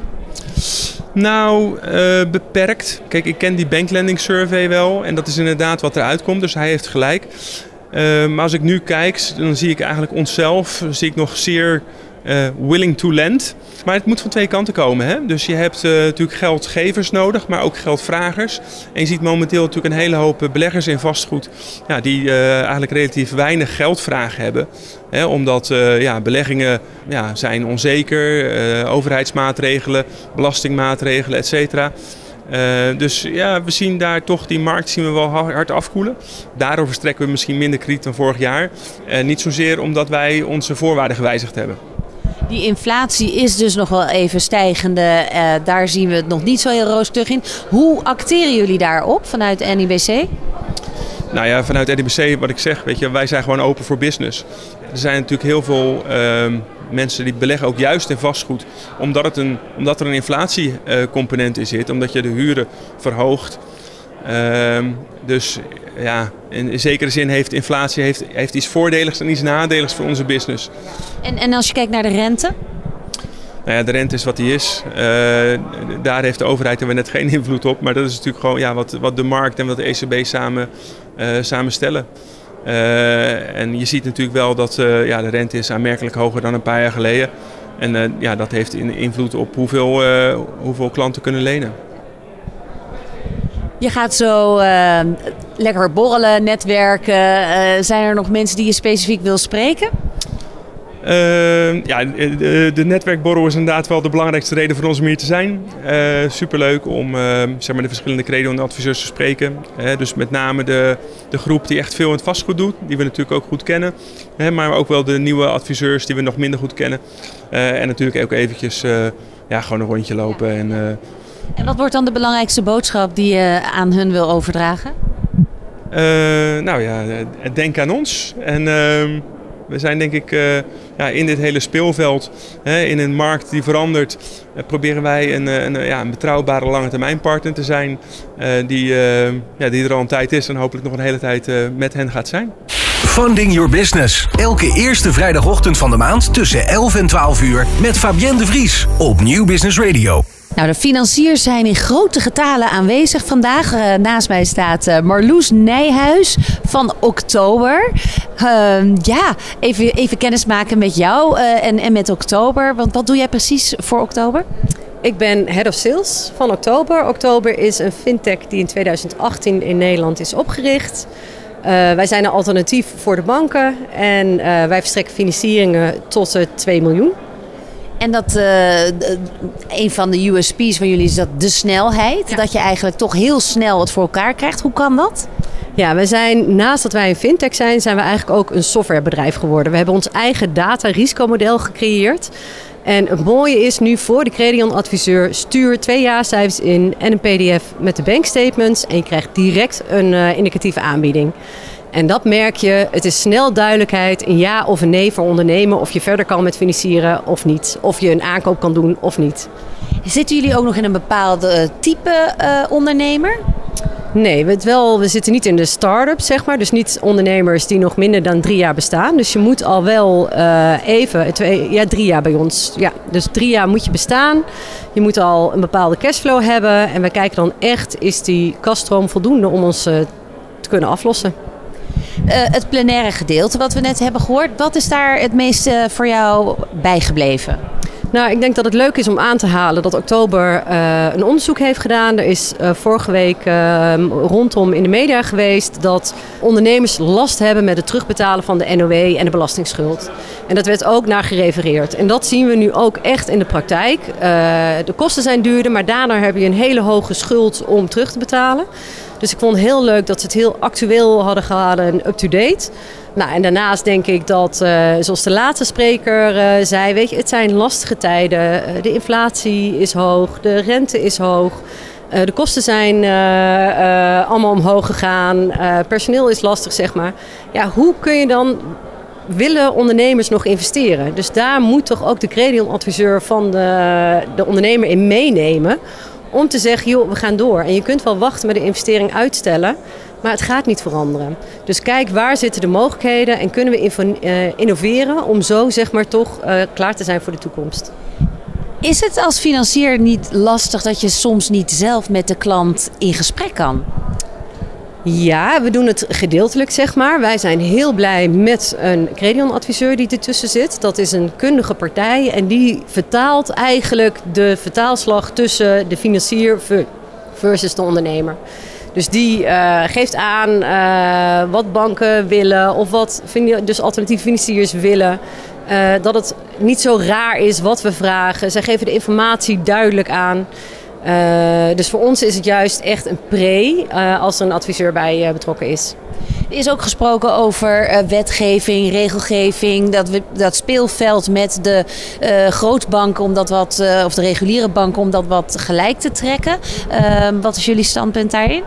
Nou, uh, beperkt. Kijk, ik ken die banklending survey wel en dat is inderdaad wat eruit komt, dus hij heeft gelijk. Uh, maar als ik nu kijk, dan zie ik eigenlijk onszelf, zie ik nog zeer uh, willing to lend. Maar het moet van twee kanten komen. Hè? Dus je hebt uh, natuurlijk geldgevers nodig, maar ook geldvragers. En je ziet momenteel natuurlijk een hele hoop beleggers in vastgoed ja, die eigenlijk relatief weinig geldvraag hebben. Hè? Omdat ja, beleggingen ja, zijn onzeker, overheidsmaatregelen, belastingmaatregelen, et cetera. Dus ja, we zien daar toch die markt zien we wel hard afkoelen. Daarover verstrekken we misschien minder krediet dan vorig jaar. Niet zozeer omdat wij onze voorwaarden gewijzigd hebben. Die inflatie is dus nog wel even stijgende. Uh, daar zien we het nog niet zo heel roostig in. Hoe acteren jullie daarop vanuit NIBC? Nou ja, vanuit NIBC, wat ik zeg, weet je, wij zijn gewoon open voor business. Er zijn natuurlijk heel veel uh, mensen die beleggen ook juist in vastgoed. Omdat, het een, omdat er een inflatiecomponent in zit, omdat je de huren verhoogt. Uh, dus ja, in zekere zin heeft inflatie heeft, heeft iets voordeligs en iets nadeligs voor onze business. En, en als je kijkt naar de rente? Nou ja, de rente is wat die is. Uh, daar heeft de overheid er net geen invloed op. Maar dat is natuurlijk gewoon ja, wat, wat de markt en wat de ECB samen, uh, samen stellen. Uh, en je ziet natuurlijk wel dat ja, de rente is aanmerkelijk hoger dan een paar jaar geleden. En ja, dat heeft invloed op hoeveel, hoeveel klanten kunnen lenen. Je gaat zo uh, lekker borrelen, netwerken. Uh, zijn er nog mensen die je specifiek wil spreken? Uh, ja, de, de netwerkborrel is inderdaad wel de belangrijkste reden voor ons om hier te zijn. superleuk om zeg maar de verschillende credo-adviseurs te spreken. dus met name de, de groep die echt veel in het vastgoed doet, die we natuurlijk ook goed kennen. maar ook wel de nieuwe adviseurs die we nog minder goed kennen. en natuurlijk ook eventjes ja, gewoon een rondje lopen en en wat wordt dan de belangrijkste boodschap die je aan hun wil overdragen? Uh, nou ja, denk aan ons. En uh, we zijn denk ik uh, ja, in dit hele speelveld, hè, in een markt die verandert, uh, proberen wij een, een, ja, een betrouwbare lange termijn partner te zijn. die, ja, die er al een tijd is en hopelijk nog een hele tijd met hen gaat zijn. Funding Your Business. Elke eerste vrijdagochtend van de maand tussen 11 en 12 uur met Fabienne de Vries op Nieuw Business Radio. Nou, de financiers zijn in grote getalen aanwezig vandaag. Uh, naast mij staat uh, Marloes Nijhuis van Oktober. Uh, ja, even, even kennis maken met jou uh, en, en met Oktober. Want wat doe jij precies voor Oktober? Ik ben Head of Sales van Oktober. Oktober is een fintech die in 2018 in Nederland is opgericht. Wij zijn een alternatief voor de banken en wij verstrekken financieringen tot uh, 2 miljoen. En dat uh, een van de USP's van jullie is dat de snelheid. Ja. Dat je eigenlijk toch heel snel het voor elkaar krijgt. Hoe kan dat? Ja, we zijn naast dat wij een fintech zijn, zijn we eigenlijk ook een softwarebedrijf geworden. We hebben ons eigen data-risicomodel gecreëerd. En het mooie is nu voor de Credion-adviseur, stuur twee jaarcijfers in en een pdf met de bankstatements. En je krijgt direct een uh, indicatieve aanbieding. En dat merk je, het is snel duidelijkheid, een ja of een nee voor ondernemen. Of je verder kan met financieren of niet. Of je een aankoop kan doen of niet. Zitten jullie ook nog in een bepaalde type uh, ondernemer? Nee, we, wel, we zitten niet in de start-up, zeg maar. Dus niet ondernemers die nog minder dan drie jaar bestaan. Dus je moet al wel uh, even, twee, ja, drie jaar bij ons. Ja, dus drie jaar moet je bestaan. Je moet al een bepaalde cashflow hebben. En we kijken dan echt, is die kaststroom voldoende om ons uh, te kunnen aflossen? Uh, het plenaire gedeelte wat we net hebben gehoord. Wat is daar het meeste voor jou bijgebleven? Nou, ik denk dat het leuk is om aan te halen dat Oktober uh, een onderzoek heeft gedaan. Er is vorige week uh, rondom in de media geweest dat ondernemers last hebben met het terugbetalen van de NOW en de belastingsschuld. En dat werd ook naar gerefereerd. En dat zien we nu ook echt in de praktijk. de kosten zijn duurder, maar daarna heb je een hele hoge schuld om terug te betalen. Dus ik vond het heel leuk dat ze het heel actueel hadden gehouden en up-to-date. Nou, en daarnaast denk ik dat, uh, zoals de laatste spreker uh, zei, weet je, het zijn lastige tijden. Uh, de inflatie is hoog, de rente is hoog. de kosten zijn allemaal omhoog gegaan. personeel is lastig, zeg maar. Ja, hoe kun je dan willen ondernemers nog investeren? Dus daar moet toch ook de credion-adviseur van de ondernemer in meenemen om te zeggen, joh, we gaan door. En je kunt wel wachten met de investering uitstellen, maar het gaat niet veranderen. Dus kijk, waar zitten de mogelijkheden en kunnen we eh, innoveren om zo zeg maar toch uh, klaar te zijn voor de toekomst. Is het als financier niet lastig dat je soms niet zelf met de klant in gesprek kan? Ja, we doen het gedeeltelijk, zeg maar. Wij zijn heel blij met een Credion-adviseur die ertussen zit. Dat is een kundige partij en die vertaalt eigenlijk de vertaalslag tussen de financier versus de ondernemer. Dus die uh, geeft aan uh, wat banken willen of wat dus alternatieve financiers willen. Uh, dat het niet zo raar is wat we vragen. Zij geven de informatie duidelijk aan. Uh, dus voor ons is het juist echt een pre uh, als er een adviseur bij uh, betrokken is. Er is ook gesproken over wetgeving, regelgeving, dat, we, dat speelveld met de grootbanken om dat wat, of de reguliere banken om dat wat gelijk te trekken. wat is jullie standpunt daarin?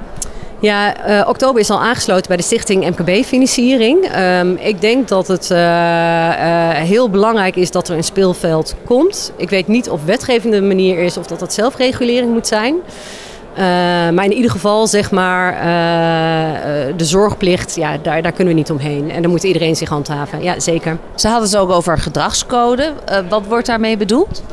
Ja, uh, oktober is al aangesloten bij de stichting MKB-financiering. Um, ik denk dat het uh, uh, heel belangrijk is dat er een speelveld komt. Ik weet niet of wetgeving de manier is of dat dat zelfregulering moet zijn. maar in ieder geval, zeg maar, de zorgplicht, ja, daar, daar kunnen we niet omheen. En daar moet iedereen zich handhaven. Ja, zeker. Ze hadden het ook over gedragscode. wat wordt daarmee bedoeld?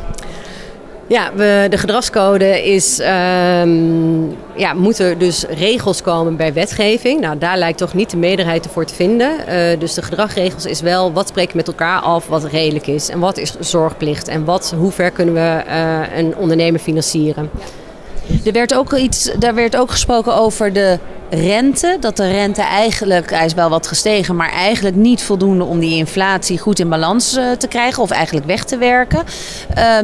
Ja, de gedragscode is, um, ja, moeten dus regels komen bij wetgeving. Nou, daar lijkt toch niet de meerderheid voor te vinden. Uh, dus de gedragsregels is wel wat spreken we met elkaar af wat redelijk is. En wat is zorgplicht en wat, hoe ver kunnen we uh, een ondernemer financieren. Er werd ook iets, daar werd ook gesproken over de rente. Dat de rente eigenlijk, hij is wel wat gestegen, maar eigenlijk niet voldoende om die inflatie goed in balans uh, te krijgen of eigenlijk weg te werken. Uh,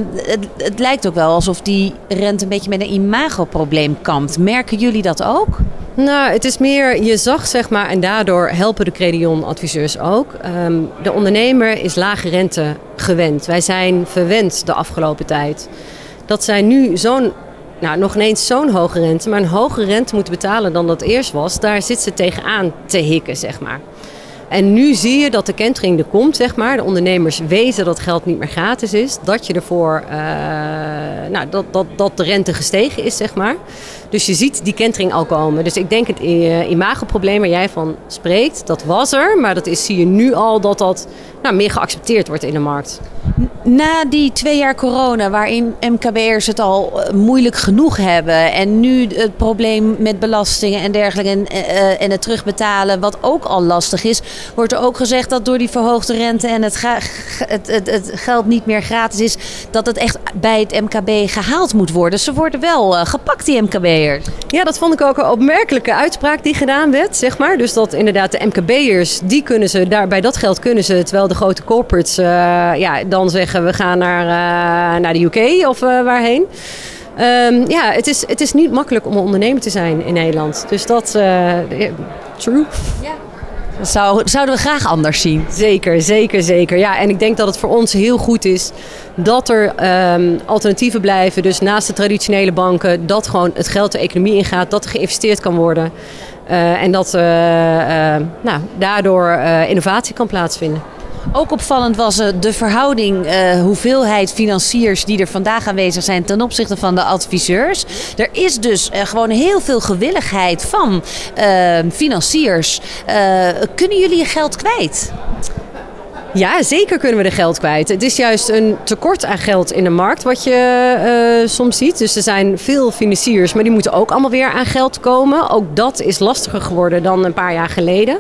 het, lijkt ook wel alsof die rente een beetje met een imagoprobleem kampt. Merken jullie dat ook? Nou, het is meer, je zag zeg maar, en daardoor helpen de Credion-adviseurs ook. Um, de ondernemer is lage rente gewend. Wij zijn verwend de afgelopen tijd. Dat zij nu zo'n nou, nog ineens zo'n hoge rente, maar een hogere rente moeten betalen dan dat eerst was, daar zit ze tegenaan te hikken, zeg maar. En nu zie je dat de kentering er komt, zeg maar. De ondernemers weten dat geld niet meer gratis is. Dat je ervoor, uh, nou, dat, dat, dat de rente gestegen is, zeg maar. Dus je ziet die kentering al komen. Dus ik denk het uh, imagoprobleem waar jij van spreekt, dat was er. Maar dat is, zie je nu al dat dat nou, meer geaccepteerd wordt in de markt. Na die twee jaar corona, waarin MKB'ers het al eh, moeilijk genoeg hebben. En nu het probleem met belastingen en dergelijke. En, uh, en het terugbetalen, wat ook al lastig is. Wordt er ook gezegd dat door die verhoogde rente en het, het, het, het geld niet meer gratis is. Dat het echt bij het MKB gehaald moet worden. Ze worden wel gepakt, die MKB'ers. Ja, dat vond ik ook een opmerkelijke uitspraak die gedaan werd, zeg maar. Dus dat inderdaad de MKB'ers, die kunnen ze, daar, bij dat geld kunnen ze. Terwijl de grote corporates ja, dan zeggen we gaan naar, uh, naar de UK of uh, waarheen. Um, ja, het is, het is niet makkelijk om een ondernemer te zijn in Nederland. Dus dat, uh, true. Ja. Zou, zouden we graag anders zien. Zeker, zeker, zeker. Ja, en ik denk dat het voor ons heel goed is dat er um, alternatieven blijven. Dus naast de traditionele banken, dat gewoon het geld de economie ingaat, dat er geïnvesteerd kan worden. Uh, en dat uh, nou, daardoor innovatie kan plaatsvinden. Ook opvallend was uh, de verhouding, uh, hoeveelheid financiers die er vandaag aanwezig zijn ten opzichte van de adviseurs. Er is dus uh, gewoon heel veel gewilligheid van financiers. kunnen jullie je geld kwijt? Ja, zeker kunnen we er geld kwijt. Het is juist een tekort aan geld in de markt wat je soms ziet. Dus er zijn veel financiers, maar die moeten ook allemaal weer aan geld komen. Ook dat is lastiger geworden dan een paar jaar geleden.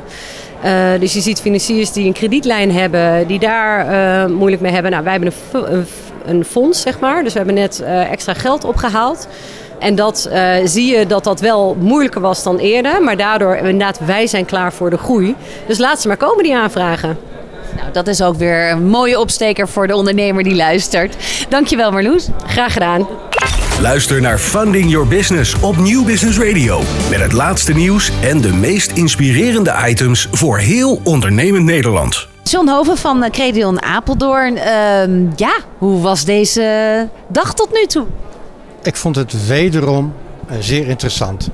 Uh, dus je ziet financiers die een kredietlijn hebben, die daar uh, moeilijk mee hebben. Nou, wij hebben een, een, fonds, zeg maar. Dus we hebben net uh, extra geld opgehaald. En dat zie je dat dat wel moeilijker was dan eerder. Maar daardoor, inderdaad, wij zijn klaar voor de groei. Dus laat ze maar komen, die aanvragen. Nou, dat is ook weer een mooie opsteker voor de ondernemer die luistert. Dankjewel Marloes. Graag gedaan. Luister naar Funding Your Business op Nieuw Business Radio. Met het laatste nieuws en de meest inspirerende items voor heel ondernemend Nederland. John Hoven van Credion Apeldoorn. Uh, ja, hoe was deze dag tot nu toe? Ik vond het wederom zeer interessant.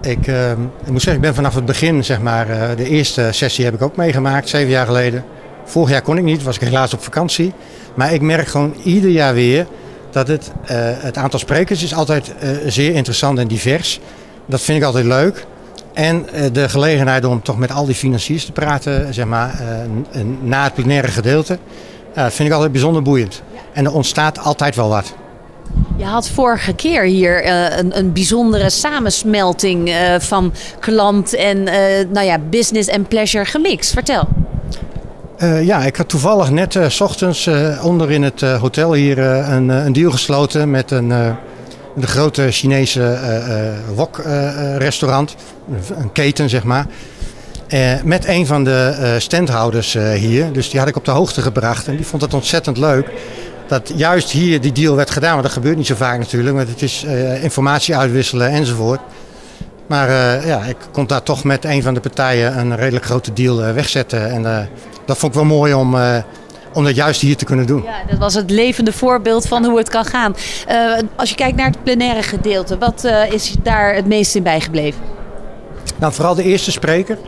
Ik, uh, ik moet zeggen, ik ben vanaf het begin, zeg maar, uh, de eerste sessie heb ik ook meegemaakt, zeven jaar geleden. Vorig jaar kon ik niet, was ik helaas op vakantie. Maar ik merk gewoon ieder jaar weer dat het, eh, het aantal sprekers is altijd eh, zeer interessant en divers. Dat vind ik altijd leuk. En eh, de gelegenheid om toch met al die financiers te praten, zeg maar, na het plenaire gedeelte, vind ik altijd bijzonder boeiend. En er ontstaat altijd wel wat. Je had vorige keer hier een, een bijzondere samensmelting van klant en nou ja, business en pleasure gemixt. Vertel. Eh, ja, ik had toevallig net eh, s ochtends eh, onder in het hotel hier een, een deal gesloten met een, de grote Chinese wok-restaurant, een keten zeg maar. Met een van de standhouders hier. Dus die had ik op de hoogte gebracht en die vond het ontzettend leuk. Dat juist hier die deal werd gedaan, want dat gebeurt niet zo vaak natuurlijk. Want het is informatie uitwisselen enzovoort. Maar eh, ja, ik kon daar toch met een van de partijen een redelijk grote deal eh, wegzetten. En eh, dat vond ik wel mooi om, om dat juist hier te kunnen doen. Ja, dat was het levende voorbeeld van hoe het kan gaan. Als je kijkt naar het plenaire gedeelte, wat is daar het meest in bijgebleven? Nou, vooral de eerste spreker.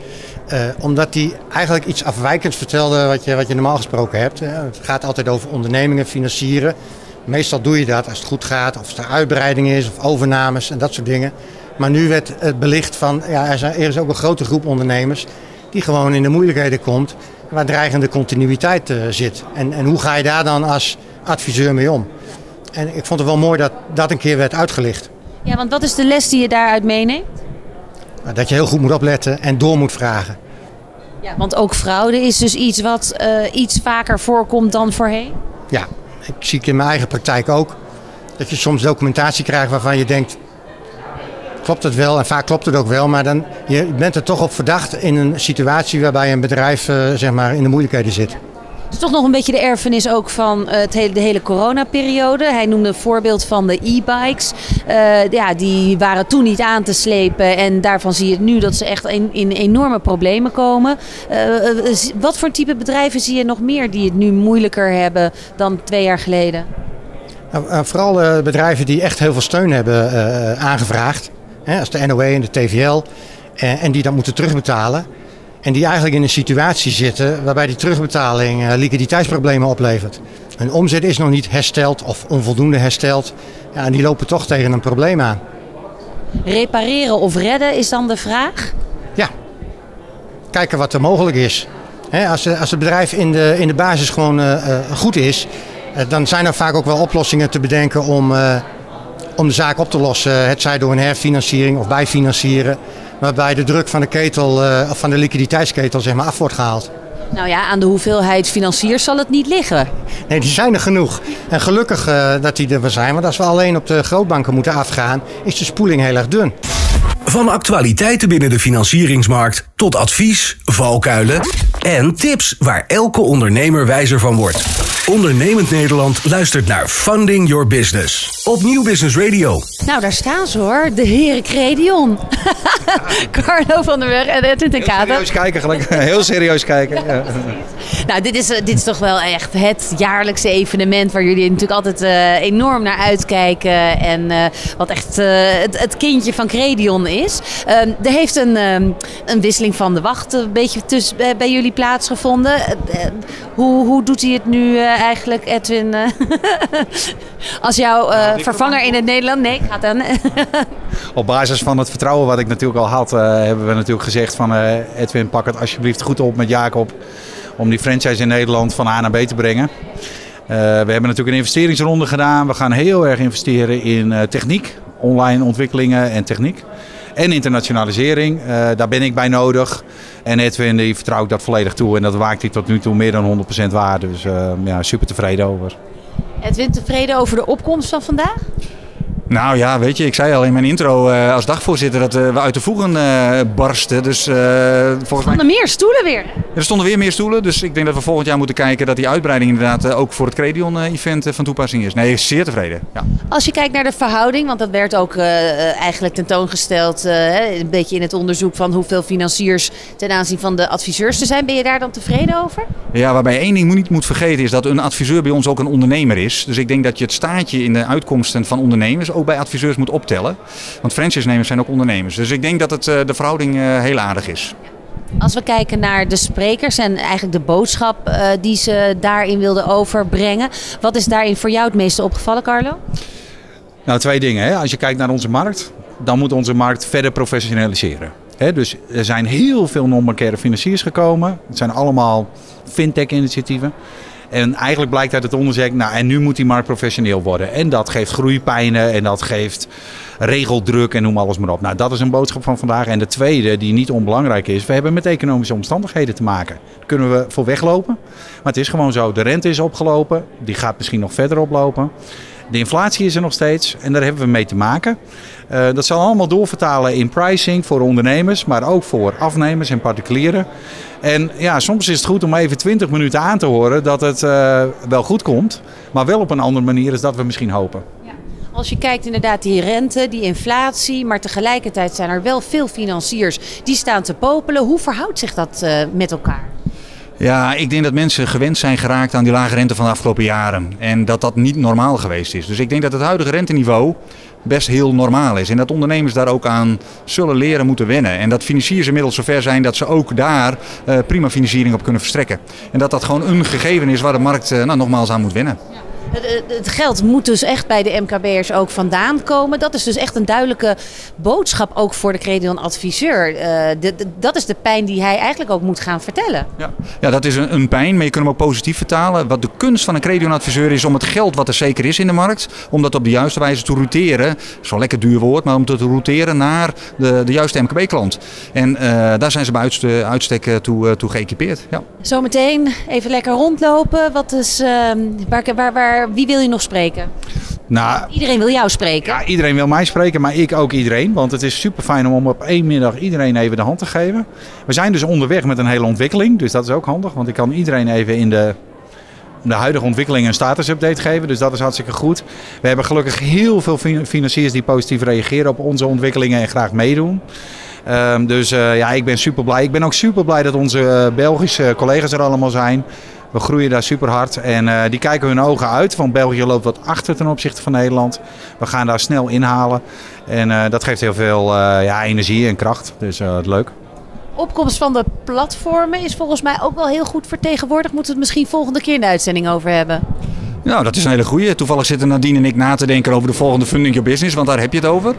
omdat hij eigenlijk iets afwijkends vertelde wat je, wat je normaal gesproken hebt. Het gaat altijd over ondernemingen, financieren. Meestal doe je dat als het goed gaat, of het er uitbreiding is, of overnames en dat soort dingen. Maar nu werd het belicht van, ja, er, zijn, er is ook een grote groep ondernemers die gewoon in de moeilijkheden komt, waar dreigende continuïteit eh, zit. En, en hoe ga je daar dan als adviseur mee om? En ik vond het wel mooi dat dat een keer werd uitgelicht. Ja, want wat is de les die je daaruit meeneemt? Nou, Dat je heel goed moet opletten en door moet vragen. Ja, want ook fraude is dus iets wat eh, iets vaker voorkomt dan voorheen. Ja, ik zie het in mijn eigen praktijk ook. Dat je soms documentatie krijgt waarvan je denkt, klopt het wel? En vaak klopt het ook wel, maar dan, je bent er toch op verdacht in een situatie waarbij een bedrijf eh, zeg maar, in de moeilijkheden zit. Het is toch nog een beetje de erfenis ook van eh, het hele, de hele coronaperiode. Hij noemde een voorbeeld van de e-bikes. Eh, ja, die waren toen niet aan te slepen. En daarvan zie je nu dat ze echt in, in enorme problemen komen. Wat voor type bedrijven zie je nog meer die het nu moeilijker hebben dan twee jaar geleden? Nou, vooral bedrijven die echt heel veel steun hebben aangevraagd. Hè, als de NOE en de TVL. eh, en die dat moeten terugbetalen. En die eigenlijk in een situatie zitten waarbij die terugbetaling eh, liquiditeitsproblemen oplevert. Hun omzet is nog niet hersteld of onvoldoende hersteld. Ja, en die lopen toch tegen een probleem aan. Repareren of redden is dan de vraag? Ja, kijken wat er mogelijk is. Hè, als, eh, als het bedrijf in de, in de basis gewoon goed is, dan zijn er vaak ook wel oplossingen te bedenken om, om de zaak op te lossen. Het zij door een herfinanciering of bijfinancieren, waarbij de druk van de ketel, eh, of van de liquiditeitsketel zeg maar, af wordt gehaald. Nou ja, aan de hoeveelheid financiers zal het niet liggen. Nee, die zijn er genoeg. En gelukkig eh, dat die er wel zijn, want als we alleen op de grootbanken moeten afgaan, is de spoeling heel erg dun. Van actualiteiten binnen de financieringsmarkt tot advies, valkuilen en tips waar elke ondernemer wijzer van wordt. Ondernemend Nederland luistert naar Funding Your Business op Nieuw Business Radio. Nou, daar staan ze hoor. De heren Credion. Carlo van der Weg en Edwin ten Katen. Serieus kijken, gelijk. Heel serieus kijken. Ja. Nou, dit is, eh, dit is toch wel echt het jaarlijkse evenement waar jullie natuurlijk altijd eh, enorm naar uitkijken. En eh, wat echt eh, het, het kindje van Credion is. Ehm, er heeft een, ehm, een wisseling van de wacht een beetje tussen, bij- bij jullie plaatsgevonden. Eh, eh, hoe, hoe doet hij het nu eh, eigenlijk, Edwin? als jouw eh, vervanger in het Nederland? Nee, gaat dan. Op basis van het vertrouwen wat ik natuurlijk al had, hebben we natuurlijk gezegd van Edwin, pak het alsjeblieft goed op met Jacob om die franchise in Nederland van A naar B te brengen. We hebben natuurlijk een investeringsronde gedaan. We gaan heel erg investeren in techniek, online ontwikkelingen en techniek. En internationalisering, Eh, daar ben ik bij nodig. En Edwin, die vertrouw ik dat volledig toe. En dat waakt hij tot nu toe meer dan 100% waar. Dus eh, ja, super tevreden over. Edwin, tevreden over de opkomst van vandaag? Nou ja, weet je, ik zei al in mijn intro eh, als dagvoorzitter dat eh, we uit de voegen eh, barsten. Dus volgens mij... Van meer stoelen weer. Er stonden weer meer stoelen, dus ik denk dat we volgend jaar moeten kijken dat die uitbreiding inderdaad ook voor het Credion-event van toepassing is. Nee, zeer tevreden. Ja. Als je kijkt naar de verhouding, want dat werd ook eigenlijk tentoongesteld, een beetje in het onderzoek van hoeveel financiers ten aanzien van de adviseurs er zijn. Ben je daar dan tevreden over? ja, waarbij één ding niet moet vergeten is dat een adviseur bij ons ook een ondernemer is. Dus ik denk dat je het staartje in de uitkomsten van ondernemers ook bij adviseurs moet optellen. Want franchise-nemers zijn ook ondernemers. Dus ik denk dat het, eh, de verhouding eh, heel aardig is. Als we kijken naar de sprekers en eigenlijk de boodschap uh, die ze daarin wilden overbrengen. Wat is daarin voor jou het meeste opgevallen, Carlo? Nou, twee dingen. Hè. Als je kijkt naar onze markt, dan moet onze markt verder professionaliseren. He, dus er zijn heel veel non-bankaire financiers gekomen. Het zijn allemaal fintech-initiatieven. En eigenlijk blijkt uit het onderzoek, nou en nu moet die markt professioneel worden. En dat geeft groeipijnen en dat geeft regeldruk en noem alles maar op. Nou, dat is een boodschap van vandaag. En de tweede, die niet onbelangrijk is, we hebben met economische omstandigheden te maken. Kunnen we voor weglopen. Maar het is gewoon zo, de rente is opgelopen, die gaat misschien nog verder oplopen. De inflatie is er nog steeds en daar hebben we mee te maken. Uh, dat zal allemaal doorvertalen in pricing voor ondernemers, maar ook voor afnemers en particulieren. En ja, soms is het goed om even 20 minuten aan te horen dat het uh, wel goed komt, maar wel op een andere manier dan dat we misschien hopen. Als je kijkt inderdaad die rente, die inflatie, maar tegelijkertijd zijn er wel veel financiers die staan te popelen. Hoe verhoudt zich dat uh, met elkaar? Ja, ik denk dat mensen gewend zijn geraakt aan die lage rente van de afgelopen jaren. En dat dat niet normaal geweest is. Dus ik denk dat het huidige renteniveau best heel normaal is. En dat ondernemers daar ook aan zullen leren moeten wennen. En dat financiers inmiddels zover zijn dat ze ook daar uh, prima financiering op kunnen verstrekken. En dat dat gewoon een gegeven is waar de markt uh, nou, nogmaals aan moet wennen. Het geld moet dus echt bij de MKB'ers ook vandaan komen. Dat is dus echt een duidelijke boodschap ook voor de Credion adviseur. Uh, dat is de pijn die hij eigenlijk ook moet gaan vertellen. Ja, ja dat is een, een, pijn, maar je kunt hem ook positief vertalen. Wat de kunst van een Credion adviseur is om het geld wat er zeker is in de markt, om dat op de juiste wijze te routeren. Zo'n lekker duur woord, maar om te routeren naar de, de juiste MKB-klant. En uh, daar zijn ze bij uitstek toe, uh, toe geëquipeerd. Ja. Zometeen even lekker rondlopen. Wat is, ehm, waar, waar, wie wil je nog spreken? Nou, iedereen wil jou spreken. Ja, iedereen wil mij spreken, maar ik ook iedereen. Want het is super fijn om op één middag iedereen even de hand te geven. We zijn dus onderweg met een hele ontwikkeling, dus dat is ook handig. Want ik kan iedereen even in de, de huidige ontwikkeling een status-update geven. Dus dat is hartstikke goed. We hebben gelukkig heel veel financiers die positief reageren op onze ontwikkelingen en graag meedoen. Um, dus uh, ja, ik ben super blij. Ik ben ook super blij dat onze uh, Belgische collega's er allemaal zijn. We groeien daar super hard en uh, die kijken hun ogen uit. Want België loopt wat achter ten opzichte van Nederland. We gaan daar snel inhalen. En uh, dat geeft heel veel uh, ja, energie en kracht. Dus leuk. Opkomst van de platformen is volgens mij ook wel heel goed vertegenwoordigd. Moeten we het misschien volgende keer in de uitzending over hebben? Nou, dat is een hele goeie. Toevallig zitten Nadine en ik na te denken over de volgende Funding Your Business, want daar heb je het over.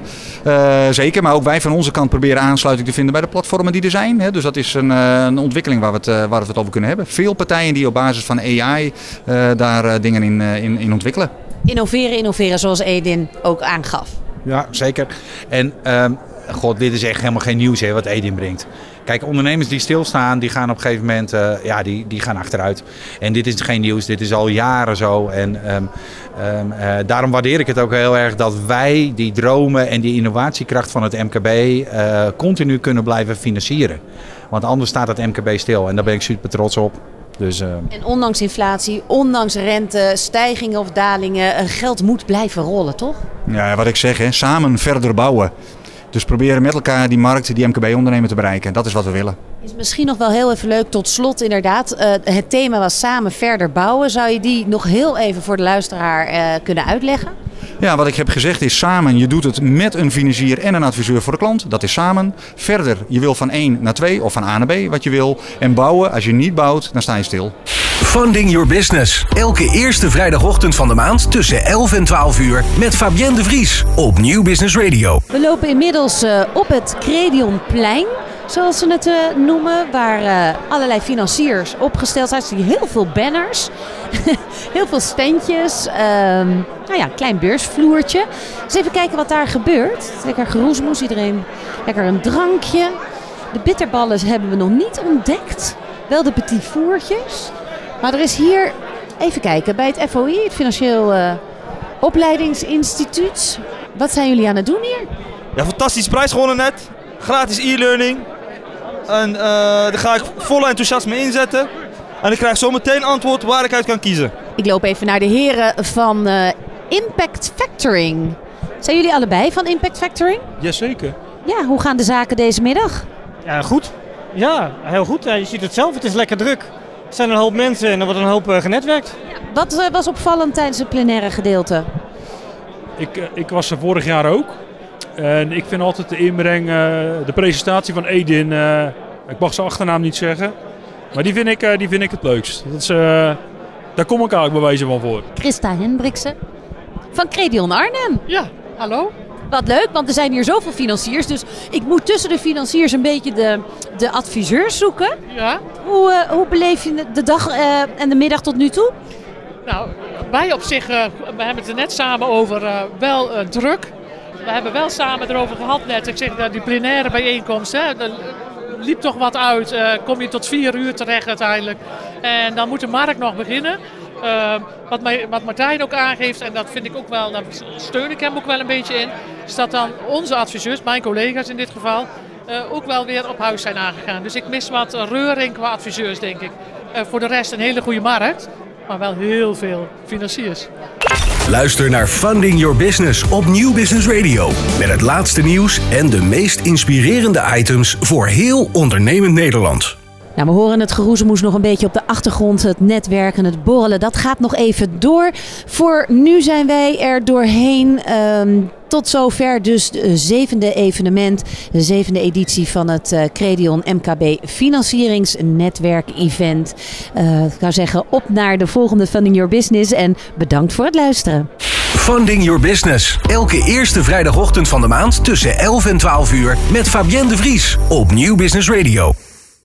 Uh, zeker, maar ook wij van onze kant proberen aansluiting te vinden bij de platformen die er zijn. Hè. Dus dat is een, uh, een ontwikkeling waar we, het, uh, waar we het over kunnen hebben. Veel partijen die op basis van AI daar dingen in, in, in ontwikkelen. Innoveren, innoveren, zoals Edin ook aangaf. Ja, zeker. En ehm, god, dit is echt helemaal geen nieuws hè, wat Edin brengt. Kijk, ondernemers die stilstaan, die gaan op een gegeven moment uh, ja, die, die gaan achteruit. En dit is geen nieuws, dit is al jaren zo. En um, um, uh, daarom waardeer ik het ook heel erg dat wij die dromen en die innovatiekracht van het MKB uh, continu kunnen blijven financieren. Want anders staat het MKB stil en daar ben ik super trots op. Dus, uh... En ondanks inflatie, ondanks rente, stijgingen of dalingen, geld moet blijven rollen, toch? Ja, wat ik zeg, hè, samen verder bouwen. Dus proberen met elkaar die markt, die MKB-ondernemer te bereiken. Dat is wat we willen. Is misschien nog wel heel even leuk tot slot inderdaad. Uh, het thema was samen verder bouwen. Zou je die nog heel even voor de luisteraar uh, kunnen uitleggen? Ja, wat ik heb gezegd is samen. Je doet het met een financier en een adviseur voor de klant. Dat is samen. Verder, je wil van 1 naar 2 of van A naar B wat je wil. En bouwen, als je niet bouwt, dan sta je stil. Funding Your Business. Elke eerste vrijdagochtend van de maand tussen 11 en 12 uur met Fabienne de Vries op Nieuw Business Radio. We lopen inmiddels uh, op het Credionplein zoals ze het uh, noemen, waar uh, allerlei financiers opgesteld zijn. Heel veel banners, heel veel standjes, um, nou ja, een klein beursvloertje. Dus even kijken wat daar gebeurt. Lekker geroesmoes, iedereen lekker een drankje. De bitterballen hebben we nog niet ontdekt, wel de petit voertjes. Maar er is hier, even kijken, bij het FOI, het Financieel uh, Opleidingsinstituut. Wat zijn jullie aan het doen hier? Ja, fantastische prijs gewonnen net. Gratis e-learning. En uh, daar ga ik vol enthousiasme inzetten. En ik krijg zo meteen antwoord waar ik uit kan kiezen. Ik loop even naar de heren van uh, Impact Factoring. Zijn jullie allebei van Impact Factoring? Jazeker. Ja, hoe gaan de zaken deze middag? Ja, goed. Ja, heel goed. Ja, je ziet het zelf, het is lekker druk. Er zijn een hoop mensen en er wordt een hoop uh, genetwerkt. Ja, wat uh, was opvallend tijdens het plenaire gedeelte? Ik, uh, ik was er vorig jaar ook. En ik vind altijd de inbreng, de presentatie van Edin Ik mag zijn achternaam niet zeggen. Maar die vind ik, eh, die vind ik het leukst. Dat is, eh, daar kom ik eigenlijk bij wijze van voor. Christa Hendriksen van Credion Arnhem. Ja, hallo. Wat leuk, want er zijn hier zoveel financiers. Dus ik moet tussen de financiers een beetje de, de adviseurs zoeken. Ja. Hoe, eh, hoe beleef je de dag eh, en de middag tot nu toe? Nou, wij op zich, eh, we hebben het er net samen over, wel druk. We hebben wel samen erover gehad net. Ik zeg, dat die plenaire bijeenkomst, hè, liep toch wat uit. Kom je tot vier uur terecht uiteindelijk. En dan moet de markt nog beginnen. Wat, mij, wat Martijn ook aangeeft, en dat vind ik ook wel, daar steun ik hem ook wel een beetje in, is dat dan onze adviseurs, mijn collega's in dit geval, ook wel weer op huis zijn aangegaan. Dus ik mis wat reuring qua adviseurs, denk ik. Eh, voor de rest een hele goede markt, maar wel heel veel financiers. Luister naar Funding Your Business op Nieuw Business Radio. Met het laatste nieuws en de meest inspirerende items voor heel ondernemend Nederland. Nou, we horen het geroezemoes nog een beetje op de achtergrond. Het netwerken, het borrelen, dat gaat nog even door. Voor nu zijn wij er doorheen. Ehm, tot zover dus de zevende evenement, de zevende editie van het eh, Credion MKB Financieringsnetwerk Event. Eh, ik zou zeggen, op naar de volgende Funding Your Business en bedankt voor het luisteren. Funding Your Business. Elke eerste vrijdagochtend van de maand tussen 11 en 12 uur met Fabienne de Vries op Nieuw Business Radio.